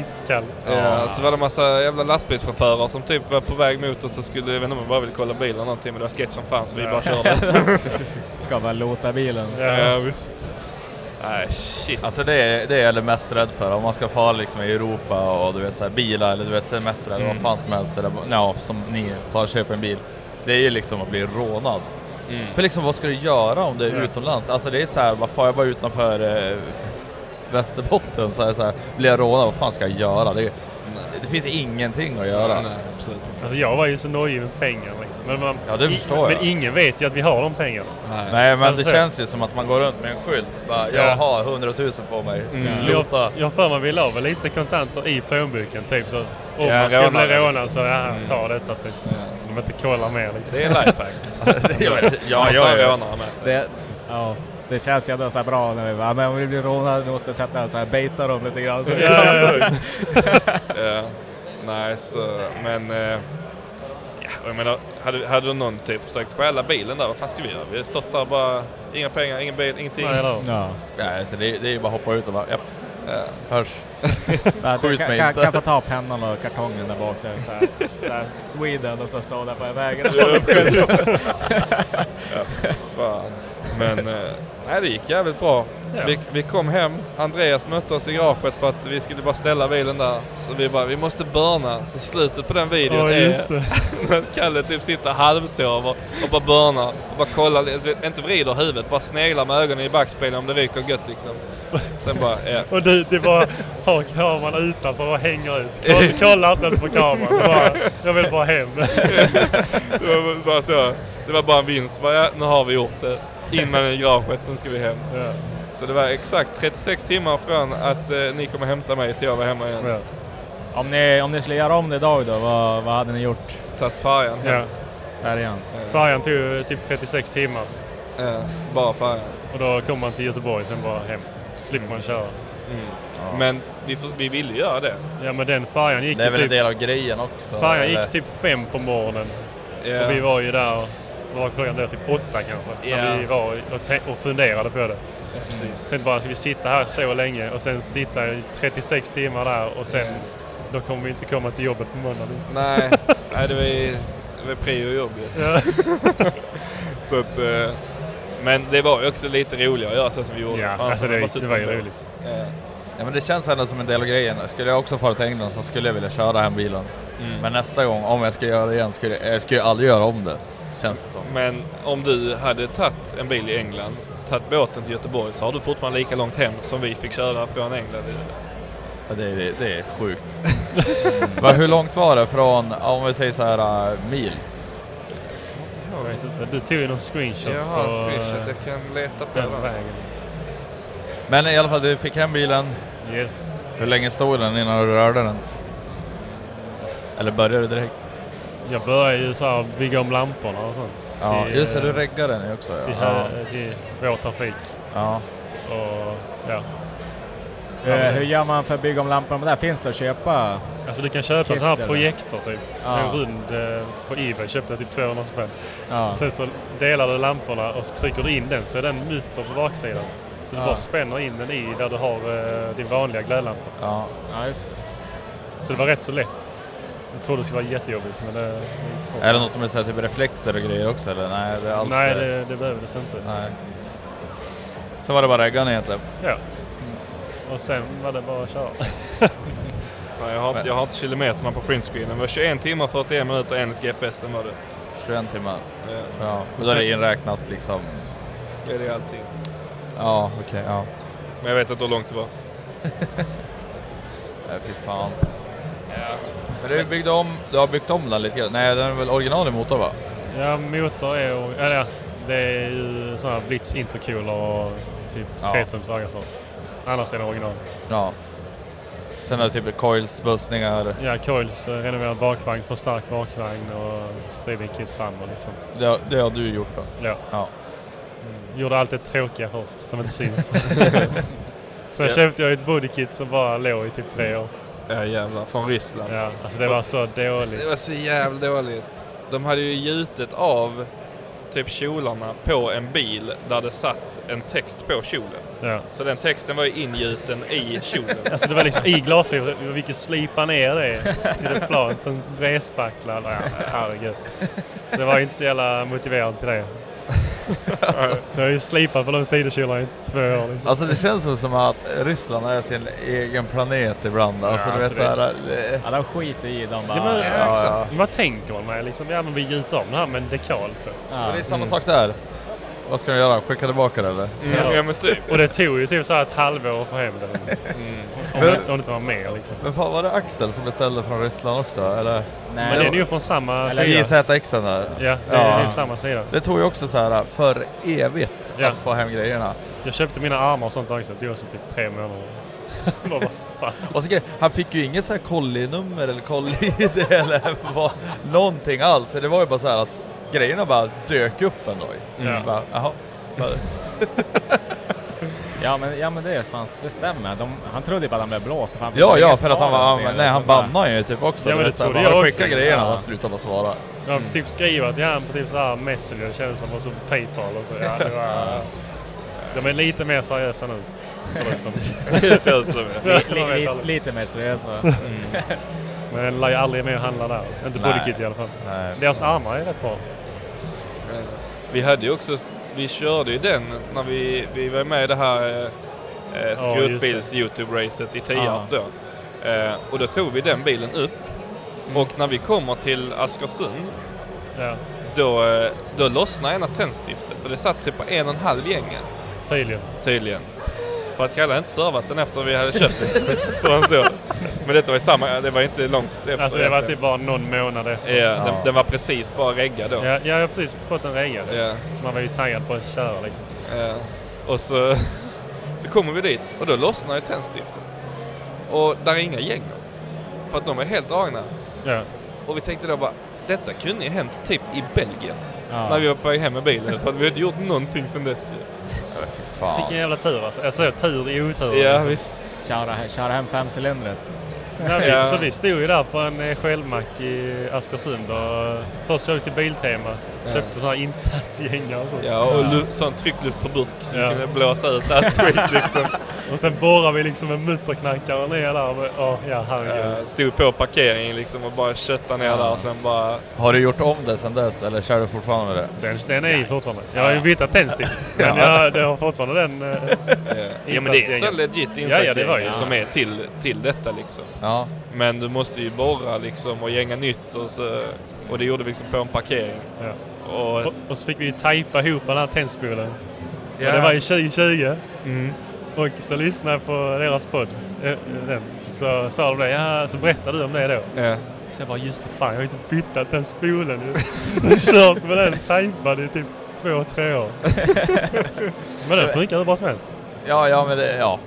iskallt. Ja, så var det massa jävla lastbilschaufförer som typ var på väg mot oss och skulle, jag vet inte om de bara ville kolla bilen eller någonting men det var sketch som fanns så vi Ja. bara körde. Ska bara lota bilen. Ja. visst. Nej shit. Alltså det är, det är jag mest rädd för. Om man ska fara liksom i Europa och du vet så här, bilar eller du vet semester eller Mm. vad fan som helst. Eller, ja, som ni får köpa en bil. Det är ju liksom att bli rånad. Mm. För liksom vad ska du göra om det är Ja. utomlands? Alltså det är så här, vad far jag bara utanför eh, Västerbotten så är det så här, blir jag rånad, vad fan ska jag göra? Det, det finns ingenting att göra. Nej, absolut inte. Alltså jag var ju så nojig med pengar. Men, man, Ja, det förstår men jag. ingen vet ju att vi har de pengarna. Nej men det Alltså- känns ju som att man går runt med en skylt. Bara, Ja. jag har 100 000 på mig. Mm. Jag, jag för mig vi la väl lite kontanter i plånboken typ så. Om Ja, man skulle bli rånad liksom. så ja, Mm. ta detta typ. Ja. Så de inte kollar mer liksom. Det är en lifehack. ja, ja, ja, ja. rånare med. Det, ja, det känns ju ändå så här bra när vi bara, men om vi blir rånade vi måste sätta så här, baita dem lite grann. Så Ja, ja, ja. Ja. Nej, så, men... Eh, och jag menar, hade, hade någon typ försökt stjäla bilen där, vad fan ska vi göra? Vi har stått där bara, inga pengar, ingen bil, ingenting. Nej, hur? Ja. Ja, alltså det, är- det är ju bara att hoppa ut och bara, japp, Ja. hörs. Skjut kan, mig kan, inte. kan få ta pennan och kartongen där bak så är det så här, så här Sweden och så står där på vägen. Ja, fan. Men eh, nej, det gick jävligt bra. Ja. Vi, vi kom hem, Andreas mötte oss i garaget för att vi skulle bara ställa bilen där. Så vi bara, vi måste börna. Så slutet på den videon Ja, är just det. när Kalle typ sitter halvsover och bara börnar och bara kollar, alltså, inte vrider huvudet, bara sneglar med ögonen i backspegeln om det ryker gött liksom. Sen bara, ja. Och du, du bara har kameran utanför och hänger ut. Kolla, kolla inte ens på kameran. Bara, jag vill bara hem. Det var bara så. Det var bara en vinst. Bara, ja, nu har vi gjort det. In med den i garaget, sen ska vi hem. Ja. Så det var exakt 36 timmar från att eh, ni kommer hämta mig till jag var hemma igen. Ja. Om ni, om ni skulle göra om det idag då, vad, vad hade ni gjort? Tagit färjan hem. Ja. Färjan? Färjan tog typ 36 timmar. Ja, bara färjan. Och då kommer man till Göteborg, sen bara hem. Slipper man köra. Mm. Men vi, vi ville göra det. Ja men den färjan gick Det är väl en typ... del av grejen också? Färjan gick typ fem på morgonen. Ja. Och vi var ju där, var klockan då? Typ åtta kanske. Ja. När vi var och, och funderade på det. Ja, precis. Sen bara, ska vi sitta här så länge och sen sitta i 36 timmar där och sen då kommer vi inte komma till jobbet på måndag. Liksom. Nej, nej det var ju det var prio jobb ju. Ja. Så att, eh, men det var ju också lite roligare att göra så som vi gjorde. Ja, Fan, alltså det det, var det var ju roligt. Ja. Ja men det känns ändå som en del av grejen. Skulle jag också fara till England så skulle jag vilja köra hem bilen. Mm. Men nästa gång, om jag ska göra det igen, skulle jag, jag skulle aldrig göra om det. Känns det som. Men om du hade tagit en bil i England, tagit båten till Göteborg så har du fortfarande lika långt hem som vi fick köra från England. Ja, det, det, det är sjukt. Men hur långt var det från, om vi säger så här, äh, mil? Jag vet inte. Du tog ju någon screenshot Jag har en screenshot, jag kan leta på den den. vägen. Men i alla fall, du fick hem bilen. Yes. Hur länge stod den innan du rörde den? Eller började du direkt? Jag började ju så här bygga om lamporna och sånt. Ja, till, just det, du eh, reggade den ju också. Till, Ja. här, till vår trafik. ja. Och ja. Eh, hur gör man för att bygga om lamporna? Där finns det att köpa? Alltså du kan köpa Kit, här eller? projektor typ. Ja. En rund eh, på Ebay. Köpte jag typ 200 spänn. Ja. Sen så delar du lamporna och så trycker du in den så är den mutter på baksidan. Så du Ja. bara spänner in den i där du har eh, din vanliga glödlampa. ja. Ja, just det. Så det var rätt så lätt. Jag trodde det skulle vara jättejobbigt men det... Är det något med så här, typ reflexer och grejer också eller? Nej, det är allt... Nej eh, det, det behöver det inte. nej. Så var det bara reggan egentligen. Ja. Och sen var det bara att köra. Ja, jag, har, jag har inte kilometerna på printscreenen. Det var 21 timmar 41 minuter enligt GPSen var det. 21 timmar. Ja, Ja, och då är det inräknat liksom. det är det allting. Ja, okej, ja. Men jag vet inte hur långt det var. Nej, fy fan. Men du byggde om, du har byggt om den lite grann? Nej, den är väl original i motor va? Ja, motor är ja, det är ju sådana här Blitz intercooler och typ Ja. 3 tums agasol. Annars är det original. Ja. Sen är det typ coils, bussningar. Ja, coils, eh, renoverad bakvagn, förstärkt bakvagn och steering kit fram och lite sånt. Det, har- det har du gjort då? Ja. Ja. Gjorde allt det tråkiga först, som inte syns. Sen Ja. köpte jag ett bodykit som bara låg i typ tre år. Ja jävlar, från Ryssland. Ja, alltså det var så dåligt. Det var så jävla dåligt. De hade ju gjutit av typ kjolarna på en bil där det satt en text på kjolen. Ja. Så den texten var ju ingjuten i kjolen. Alltså det var liksom i glasfiber, vi fick slipa ner det till ett plan som bredspacklar. Ja, herregud. Så det var inte så jävla motiverande till det. Så jag har ju slipat på de sidokjolarna i två år. Liksom. Alltså det känns som- att Ryssland är sin egen planet ibland. Alltså Ja, du vet alltså det- såhär... Det... Ja, de skiter i dem bara. var, Ja, ja. Vad tänker man med liksom? Ja men vi gjuter om det här med en dekal. Ja. Det är samma sak där. Vad ska du göra? Skicka tillbaka det eller? Mm, ja men typ. Och det tog ju typ så här ett halvår att få hem den. Om, det, om det inte var mer liksom. Men fan var det Axel som beställde från Ryssland också? Eller? Nej, Men det den är ju från samma Eller sida. IZXen där. Ja, det är ju samma sida. Det tog ju också så här för evigt Ja. att få hem grejerna. Jag köpte mina armar och sånt också. Det tog också typ tre månader. Och så han fick ju inget så här kollinummer eller kolli eller vad, någonting alls. Det var ju bara så här att grejerna bara dök upp en dag. Ja. Bara. Bara, Ja men, ja, men det, fanns, det stämmer. De, han trodde ju bara att han blev blåst. för han Ja, ja, för att han var, han, nej, han bannade ju typ också. Ja, men det här, trodde jag skicka också. grejerna, Ja. bara sluta bara svara. Jag har typ skriva till han på typ så här Messenger känns som och så Paypal och så. Ja, det var, de är lite mer seriösa nu. Så det som. Det det. Ja, lite mer seriösa. Men den lär ju aldrig mer handla där. Inte bodykit i alla fall. Nej. Deras armar är rätt bra. Vi hade ju också, vi körde ju den när vi, vi var med i det här eh, eh, just skrotbils Youtube-racet i Tierp Ja. då. Eh, och då tog vi den bilen upp. Och när vi kommer till Askersund, Ja, då, eh, då lossnade ena tändstiftet. För det satt typ på en och en halv gängen, tydligen. tydligen. För att Kalle inte servat den efter vi hade köpt den. Men detta var ju samma, det var inte långt efter. Alltså det var typ bara någon månad efter. Ja, den, den var precis bara reggad då. Ja, jag har precis fått en reggad. Ja. Så man var ju taggad på att köra liksom. Eh, och så, så kommer vi dit och då lossnar ju tändstiftet. Och där är inga gängor. För att de är helt dragna. Ja. Och vi tänkte då bara, detta kunde ju hänt typ i Belgien. Ja. När vi var på väg hem med bilen. För att vi har inte gjort någonting sedan dess. Ja, fy fan. Vilken jävla tur alltså. Alltså tur i otur. Ja liksom. visst. Köra, köra hem femcylindret. Ja, vi, Ja. Så vi stod ju där på en eh, självmack i Askersund och först vi till Biltema. Köpte sådana här insatsgängar och sånt. Ja och lu- sån tryckluft på burk som Ja. kunde blåsa ut allt skit liksom. Och sen borrade vi liksom en mutterknackare ner där. och- ja herregud. Eh, stod på parkeringen liksom och bara köttade ner där och sen bara... Har du gjort om det sen dess eller kör du fortfarande det? Den, den är ju fortfarande. Jag har ju bytt tändstift. Men jag, det har fortfarande den eh, ja men det är så legit Ja, ja, insatsgäng som är till, till detta liksom. Ja. Men du måste ju borra liksom och gänga nytt och så... Och det gjorde vi liksom på en parkering. Ja. Och, Och, och så fick vi ju tejpa ihop den här. Så Ja. det var ju 2020. mm. Och så lyssnade jag på deras podd. eh, Den. Så sa de det. Ja, så berättade du om det då. ja. Så jag bara just det, fan jag har ju inte bytt den spolen. Jag har kört med den tejpad i typ två, tre år. Men den funkar hur bra som helst. Ja, ja, men det, ja.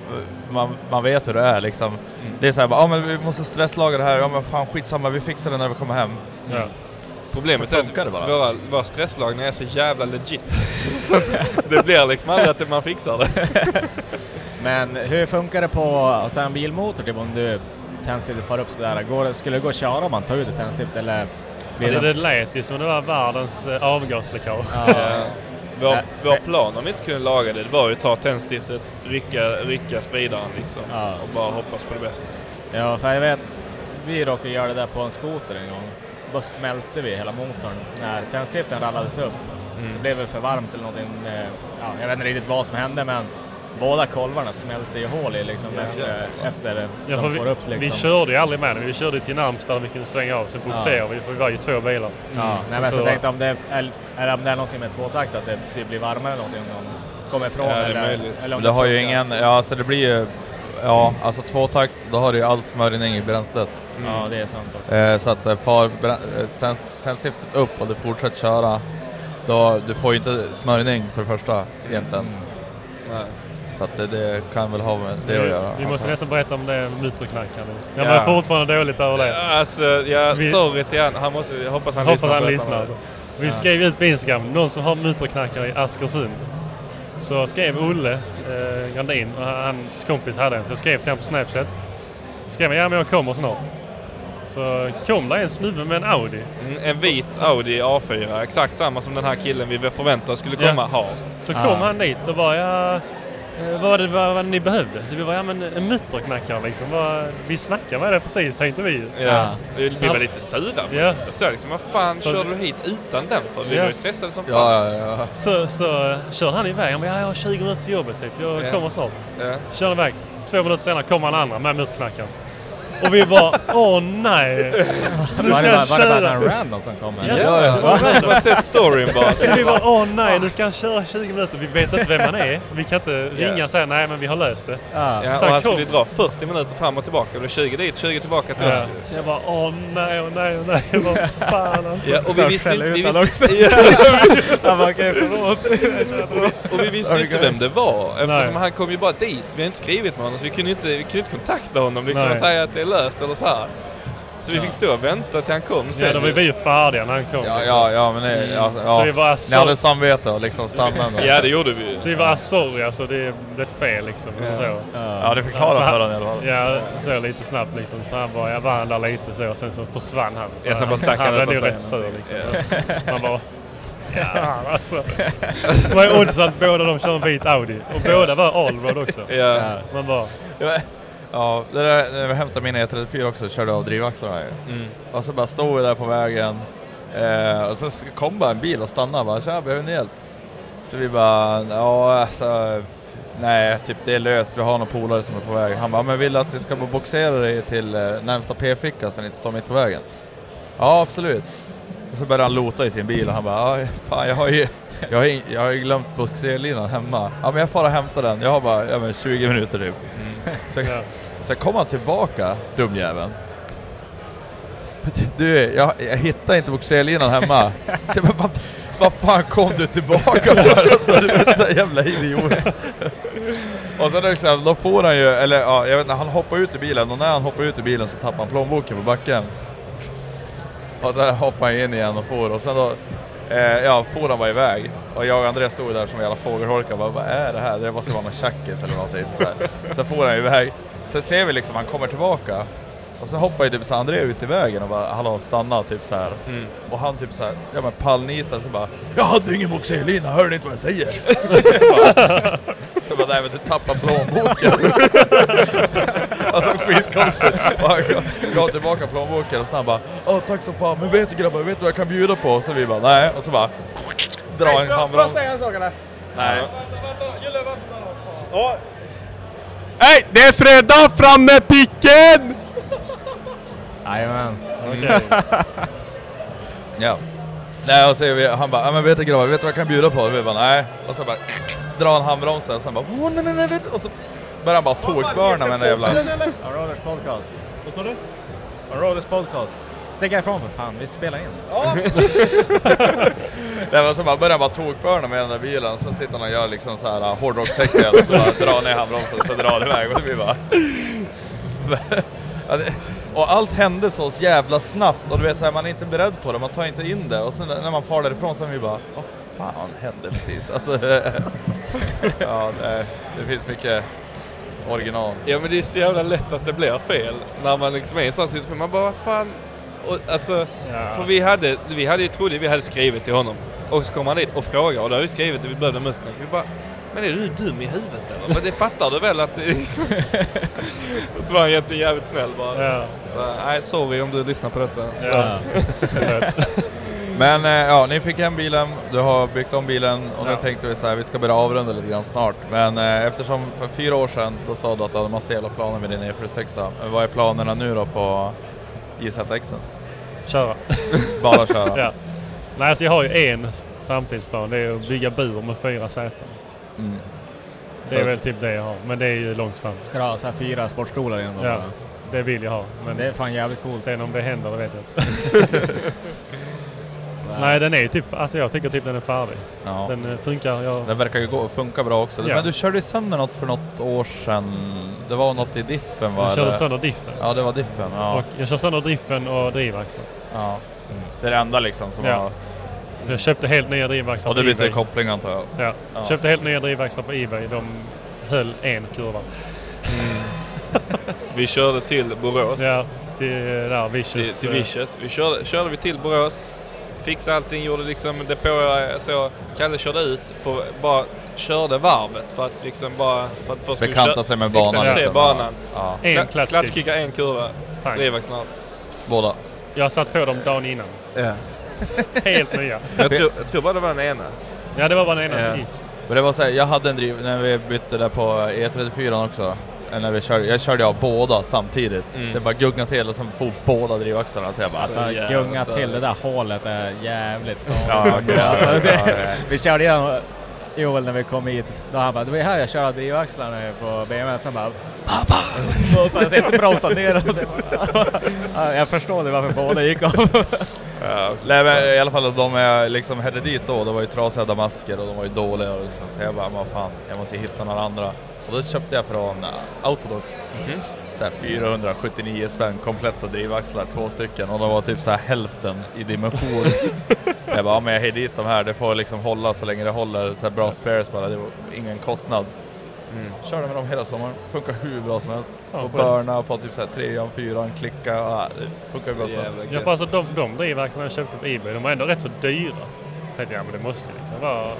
Man, man vet hur det är liksom. Det är såhär, ja men vi måste stresslaga det här. Ja men fan skitsamma, vi fixar det när vi kommer hem. Ja. Problemet är det att våra, våra stresslagningar är så jävla legit. Det blir liksom aldrig att man fixar det. Men hur funkar det på alltså en bilmotor typ om du tändstiftet far upp sådär? Går, det- skulle det gå att köra om man tar ut ett tändstift eller? blir Alltså det- det lät ju som det var världens eh, avgasläckage. Ja. Vår, vår plan om vi inte kunde laga det, det var ju att ta tändstiftet, rycka, rycka spridaren liksom. Ja. Och bara hoppas på det bästa. Ja, för jag vet, vi råkade göra det där på en skoter en gång. Då smälte vi hela motorn när tändstiften rallades upp. Mm. Det blev väl för varmt eller någonting. eh, Ja, jag vet inte riktigt vad som hände men båda kolvarna smälte ju hål i liksom efter, efter Ja, de vi, får upp liksom. vi körde ju aldrig med den. Vi körde till Närmsta där vi kunde svänga av. Sen bogserade vi för vi var ju två bilar. Ja, Mm, nej, men så var. tänkte jag om det är, eller om det är någonting med tvåtakt, att det, det blir varmare eller någonting om de kommer ifrån. Ja, det eller, eller om det har ju ingen, ja alltså det blir ju, ja alltså tvåtakt, då har du ju all smörjning i bränslet. Ja, det är sant också. Eh, så att eh, far brä- eh, tändstiftet upp och du fortsätter köra, då du får ju inte smörjning för det första egentligen. Nej. Så att det, det kan väl ha med det att vi, göra. vi måste nästan berätta om det mutterknackaren. Jag Ja. mår fortfarande dåligt över det. Ja, Alltså, ja, Vi- sorry till han. han måste, jag hoppas han Hoppas lyssnar han lyssnar. Alltså. Vi Ja. skrev ut på Instagram, någon som har mutterknackare i Askersund. Så skrev Olle eh, Grandin, och hans kompis hade en, så jag skrev till honom på Snapchat. Skrev ja men jag kommer snart. Så kom där en snubbe med en Audi. Mm, En vit Audi A4, exakt samma som den här killen vi förväntade oss skulle komma ha. Så Ah. kom han dit och bara ja, vad var det vad, vad ni behövde? Så vi var ja men en mutterknackare liksom. Vad, vi snackade med det precis tänkte vi. Ja. Ja. Vi, vi var lite sura. Ja. Jag sa liksom, vad fan Så- körde du hit utan den för? Vi Ja. var ju stressade som fan. Ja, ja, ja. Så, så körde han iväg. Han bara ja jag har 20 minuter till jobbet typ. Jag Ja. kommer snart. Ja. Körde iväg. Två minuter senare kom han andra med mutterknackaren. Och vi bara åh nej. Nu Var ska det, bara, var det bara en random som kom? Ja, eller? Ja, ja. det Man har sett storyn bara. Så vi bara åh nej nu ska han köra 20 minuter. Vi vet inte vem han är. Vi kan inte ringa och säga nej men vi har löst det. Ja. Ja, Så och han skulle dra 40 minuter fram och tillbaka. Och då 20 dit, 20 tillbaka till Ja. oss. Så jag bara åh nej, åh nej, åh nej. Vad fan alltså. Ja, och vi visste inte, vi visste, Han bara okej förlåt. och vi visste Sorry, inte guys. vem det var. Eftersom Nej. han kom ju bara dit. Vi har inte skrivit med honom så vi kunde inte, vi kunde inte kontakta honom liksom Nej. och säga att det är löst eller så här. Så vi fick stå och vänta till han kom sen. Ja, då var vi ju färdiga när han kom. Ja, ja, ja men det, alltså, Mm. Så vi ja. bara Ni hade så, samvete och liksom stanna ändå. Ja, det gjorde vi så vi bara sorry alltså det blev ett fel liksom. Ja. Så. Ja, det förklarar Så han- för honom i alla fall. Ja, så lite snabbt liksom. Så han bara, jag var han där lite så och sen så försvann han. Så Ja, sen bara stack han han ut blev och nog rätt sur liksom. Man bara, ja alltså. Vad är oddsen att båda de kör en vit Audi? Och båda var allroad också. Ja. Man bara, Ja, det där, när vi hämtade min E34 också körde av drivaxlarna ju. Mm. Och så bara stod vi där på vägen. Eh, och så kom bara en bil och stannade bara, tja behöver ni hjälp? Så vi bara, ja alltså, nej, typ det är löst, vi har några polare som är på väg. Han bara, men vill du att vi ska boxera dig till eh, närmsta p-ficka så ni inte står mitt på vägen? Ja, absolut. Och så började han lota i sin bil och han bara, ja, fan jag har ju, jag har, jag har glömt boxerlinan hemma. Ja men jag får och hämta den, jag har bara ja, men 20 minuter typ. Sen, sen kom han tillbaka, dumjäveln. Du, jag, jag hittar inte boxerlinan hemma. Vad, vad fan kom du tillbaka för? Alltså, du är så jävla idiot. Och sen liksom, då får han ju, eller ja, jag vet inte, han hoppar ut ur bilen och när han hoppar ut ur bilen så tappar han plånboken på backen. Och sen hoppar han in igen och får och sen då, eh, ja, får han bara iväg. Och jag och Andreas stod där som jävla fågelholkar och bara, vad är det här? Det måste vara någon tjackis eller någonting. Så. Sen får han iväg. Sen ser vi liksom, han kommer tillbaka. Och sen hoppar ju typ så André ut i vägen och bara, hallå stanna typ så här. Mm. Och han typ så här, ja men pallnitar så bara, jag hade ingen boxerlina, hör ni inte vad jag säger? så jag bara, nej men du tappar plånboken. alltså skitkonstigt. Och han gav- tillbaka plånboken och han bara, åh tack så fan, men vet du grabbar, vet du vad jag kan bjuda på? Och så vi bara, nej. Och så bara, dra en handbroms. säga en sak eller? Nej. Nej, det är fredag, fram med picken! Jajamän. Ja. Nej och så är vi, han bara, ja men vet du grabbar, vet du vad jag kan bjuda på? Och vi bara, nej. Och så bara, drar han handbromsen och sen bara, åh nej nej nej. nej." Och så börjar han bara tokbörna med den där jävla... Rollers podcast. Vad sa du? Rollers podcast. Stick härifrån för fan, vi spelar in. Nej men så bara börjar han bara tokbörna med den där bilen, så sitter han och gör liksom så här hårdrockstecken, så bara drar ner handbromsen och så drar det iväg och vi bara... Ja, det- och allt hände så jävla snabbt och du vet så här, man är inte beredd på det, man tar inte in det och sen när man far därifrån så är vi bara vad fan hände precis? Alltså, ja, det, det finns mycket original. Ja men det är så jävla lätt att det blir fel när man liksom är i en sån situation. Man bara, vad fan. Och, alltså, för vi hade, vi hade ju trodde vi hade skrivit till honom. Och så kom han dit och frågade och då hade vi skrivit och vi behövde musklerna. Vi bara, men är du dum i huvudet eller? Men det fattar du väl att det. Och så var han egentligen jävligt snäll bara. Ja. Så nej, sorry om du lyssnar på detta. Ja. Men eh, ja, ni fick hem bilen, du har byggt om bilen och nu Ja. tänkte vi så här, vi ska börja avrunda lite grann snart. Men eh, eftersom för fyra år sedan, då sa du att du hade massa jävla planer med din E46. Men vad är planerna nu då på IZX? Köra. Bara köra? ja. Nej, alltså jag har ju en framtidsplan. Det är att bygga bur med fyra säten. Mm. Det är väl typ det jag har. Men det är ju långt fram. Ska du ha så här fyra sportstolar igen då? Ja, det vill jag ha. Men Det är fan jävligt coolt. Sen om det händer, det vet jag inte. Nej, den är typ, alltså jag tycker typ den är färdig. Ja. Den eh, funkar. Jag, Den verkar ju gå, funka bra också. Ja. Men du körde ju sönder något för något år sedan. Det var något i diffen va? jag körde sönder diffen. Ja, det var diffen. Ja. Och jag kör sönder driffen och drivaxeln. ja. Det är det enda liksom som Ja. var... Jag köpte helt nya drivaxlar Och du på bytte Ebay. koppling antar jag? Ja. Ja. Köpte helt nya drivaxlar på Ebay. De höll en kurva. Vi körde till Borås. Ja, till där Vicious. till, till eh, Vicious. Vi körde, körde vi till Borås, fixade allting, gjorde liksom depå så. Kalle körde ut, på, bara körde varvet för att liksom bara... För att först Bekanta sig med banan Exakt, se liksom. banan. Ja. En Kla- klatschkick. Klatschkicka en kurva, drivaxlarna. Båda? Jag satt på dem dagen innan. Ja. Helt nya. Jag tror, jag tror bara det var den ena. Ja, det var bara den ena Ja. som gick. Men det var så här, jag hade en driv, när vi bytte där på E34 också. När vi körde, jag körde av båda samtidigt. Mm. Det bara guggade till och sen for båda drivaxlarna. Så jag bara, Alltså alltså, gunga till det där hålet är jävligt stort. Ja, alltså, det. Vi körde igenom Joel när vi kom hit. Då han bara, det var här jag körde drivaxlarna på BMW. Sen bara, pappa! Och sen sätter bromsen ner. Och det bara, ja, jag förstår det varför båda gick av. Ja, men I alla fall de jag liksom hade dit då, det var ju trasiga damasker och de var ju dåliga. Liksom, så jag bara, vad fan, jag måste ju hitta några andra. Och då köpte jag från Autodoc. Mhm. Så här 479 spänn, kompletta drivaxlar, två stycken. Och de var typ så här hälften i dimension. så jag bara, ja, men jag har dit de här, det får liksom hålla så länge det håller. Så bra spares bara, det var ingen kostnad. Mm. Körde med dem hela sommaren, funkar hur bra som helst. Ja, och börna på typ så här trean, fyran, klicka, ja, det funkar hur bra som helst. Ja, för alltså de, de drivaxlarna jag köpte på Ebay, de var ändå rätt så dyra. Tänkte jag, men det måste liksom vara.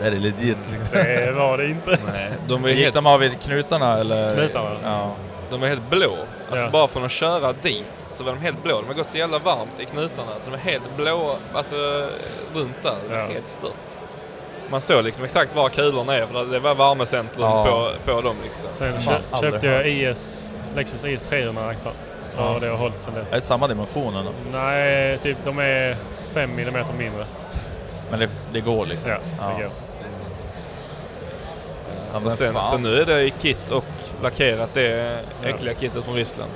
Är det legit liksom? Det var det inte. Nej, de var ju Gick helt, de av vid knutarna eller? Knutarna? Ja. de var helt blå. Alltså Ja. bara från att köra dit så var de helt blå. De har gått så jävla varmt i knutarna så de är helt blå, alltså runt där. Är Ja. helt stört. Man såg liksom exakt var kulorna är för det var värmecentrum Ja. på, på dem liksom. Sen Fan, kö- aldrig köpte jag. IS, Lexus IS 300 extra. Ja. Och det har hållit sen dess. Är det samma dimensioner? Nej, typ de är 5 mm mindre. Men det, det går liksom? Ja, det går. Ja, men Och sen, så nu är det i kit och lackerat det äckliga kittet från Ryssland.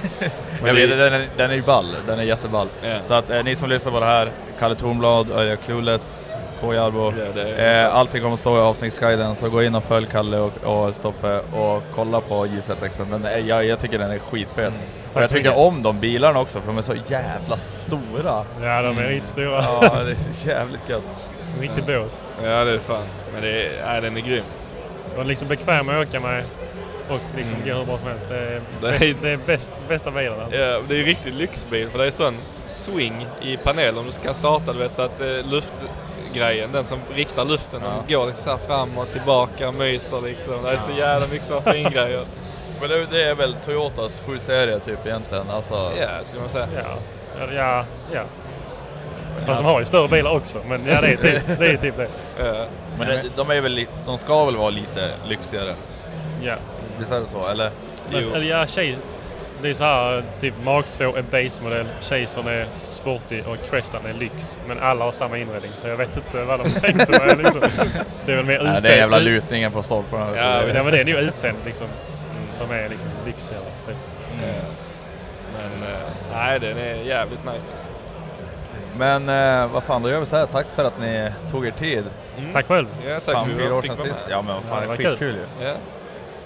Jag vet, den, är, den är ju ball, den är jätteball. Ja. Så att eh, ni som lyssnar på det här, Kalle Tornblad, Örja Clueless, K. Jarbo. Eh, allting kommer stå i avsnittsguiden, så gå in och följ Kalle och, och Stoffe och kolla på JZXen. Den är, jag, jag tycker den är skitfet. Mm. Och jag tycker om de bilarna också, för de är så jävla stora. Ja, de är riktigt stora. Ja, det är jävligt gött. En riktig båt. Ja det är fan. Men det är, nej, den är grym. Och liksom bekväm att åka med och liksom Mm. gå hur bra som helst. Det är, Det är- bäst, det är bäst, bästa bilen. Ja, det är en riktig lyxbil för det är sån swing i panelen. Du kan starta du vet så att eh, luftgrejen, den som riktar luften, den går liksom så här fram och tillbaka och myser liksom. Det är så jävla mycket så fin grejer. Men det, det är väl Toyotas 7-serie typ egentligen? Alltså, Ja, skulle man säga. Ja, ja, ja. ja. Fast de har ju större bilar också, men ja, det är typ det. Är typ det. Ja. Men det, de, är väl, de ska väl vara lite lyxigare? Ja. Visst är det så? Eller? Men, eller ja, tjej, det är så här, typ Mark 2 är base-modell, Chasern är sportig och Crestan är lyx. Men alla har samma inredning så jag vet inte vad de tänkte med liksom. Det är väl mer Nej, det är jävla lutningen på stolparna. Ja, Ja men det är nog utseendet liksom. Som är liksom lyxigare. Typ. Eh, Men eh, nej, den är jävligt nice alltså. Men eh, vad fan, då gör vi så här. Tack för att ni tog er tid. Mm. Tack själv. Ja, tack fan, för fyra år sedan sist. Ja men vad Ja, fan, det var skitkul ju. Ja.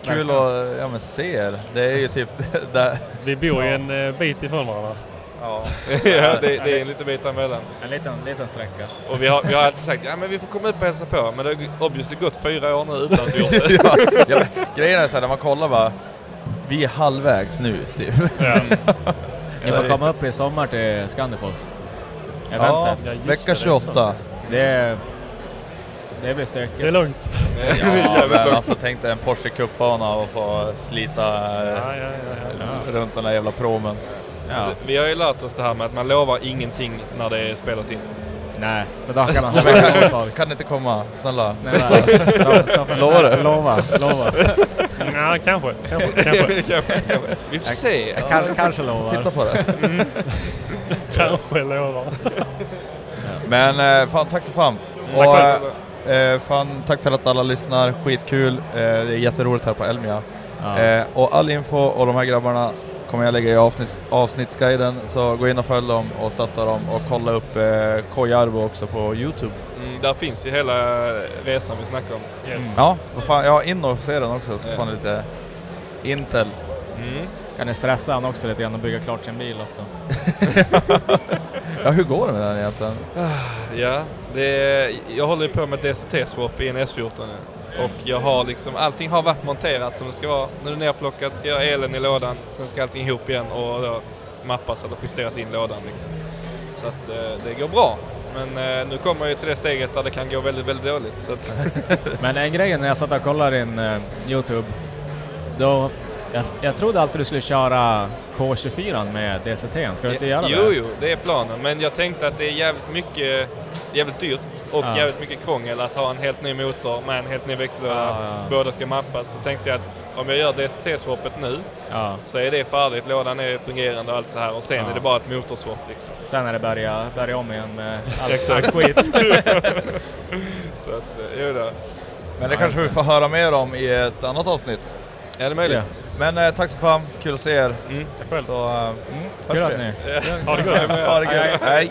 Kul att ja, men se er. Det är ju typ där. Vi bor ju en eh, bit ifrån varandra. Ja. ja, det, det är en liten bit emellan. En liten, liten sträcka. Och vi har, vi har alltid sagt ja men vi får komma upp och hälsa på. Men det har obviously gått fyra år nu utan att vi gjort det. ja, ja, men grejen är så här, när man kollar bara, vi är halvvägs nu typ. Ja. Ni får komma upp i sommar till Scandifoss. Ja, Eventet. Ja, vecka det, det är 28. Det, är- det blir stökigt. Det är lugnt. Ja, men alltså tänk dig en Porsche Cup-bana och få slita eh, Ja, ja, ja, ja. runt den där jävla promen. Ja. Alltså, vi har ju lärt oss det här med att man lovar ingenting när det spelas in. Nej, för då kan man Men hålla kan, det inte komma? Snälla. Lovar du? Lova, lova. Ja, kanske. Kanske. kanske. Kanske, kanske. Vi får se. Jag kan, kanske lovar. Titta på det. kanske lovar. Men eh, fan, tack så fan. Tack Och, själv. Eh, fan, tack för att alla lyssnar, skitkul. Eh, det är jätteroligt här på Elmia. Ja. Eh, och all info och de här grabbarna kommer jag lägga i avsnitts, avsnittsguiden, så gå in och följ dem och stötta dem och kolla upp eh, Kojarbo också på Youtube. Mm, där finns ju hela resan vi snackade om. Yes. Ja, vad fan, ja in och se den också så Ja. får ni lite intel. Mm. Kan ni stressa han också lite grann och bygga klart sin bil också? Ja, hur går det med den egentligen? Ja, det är, jag håller ju på med DCT-swap i en S14 nu. Och jag har liksom, allting har varit monterat som det ska vara. Nu är det nerplockat, ska jag ha elen i lådan, sen ska allting ihop igen och då mappas eller justeras in lådan liksom. Så att eh, det går bra. Men eh, nu kommer jag ju till det steget där det kan gå väldigt, väldigt dåligt. Så att, Men en grej när jag satt och kollade din eh, Youtube, då jag, jag trodde alltid du skulle köra K24 med DCT. Ska du inte göra jo, det? jo, det är planen. Men jag tänkte att det är jävligt mycket, jävligt dyrt och Ja. jävligt mycket krångel att ha en helt ny motor med en helt ny växellåda. Ja, ja. Båda ska mappas. Så tänkte jag att om jag gör DCT-swappet nu Ja. så är det färdigt. Lådan är fungerande och allt så här och sen Ja. är det bara ett motorswap liksom. Sen är det börja, börja om igen med allt, allt skit. så att, eh, jo då. Men det kanske vi får höra mer om i ett annat avsnitt. Är det möjligt? Men eh, tack så fan, kul att se er. Mm. Tack själv. Så eh, mm, hörs Kul vi. att ni... Ha det gott. Ha det gött. Hej.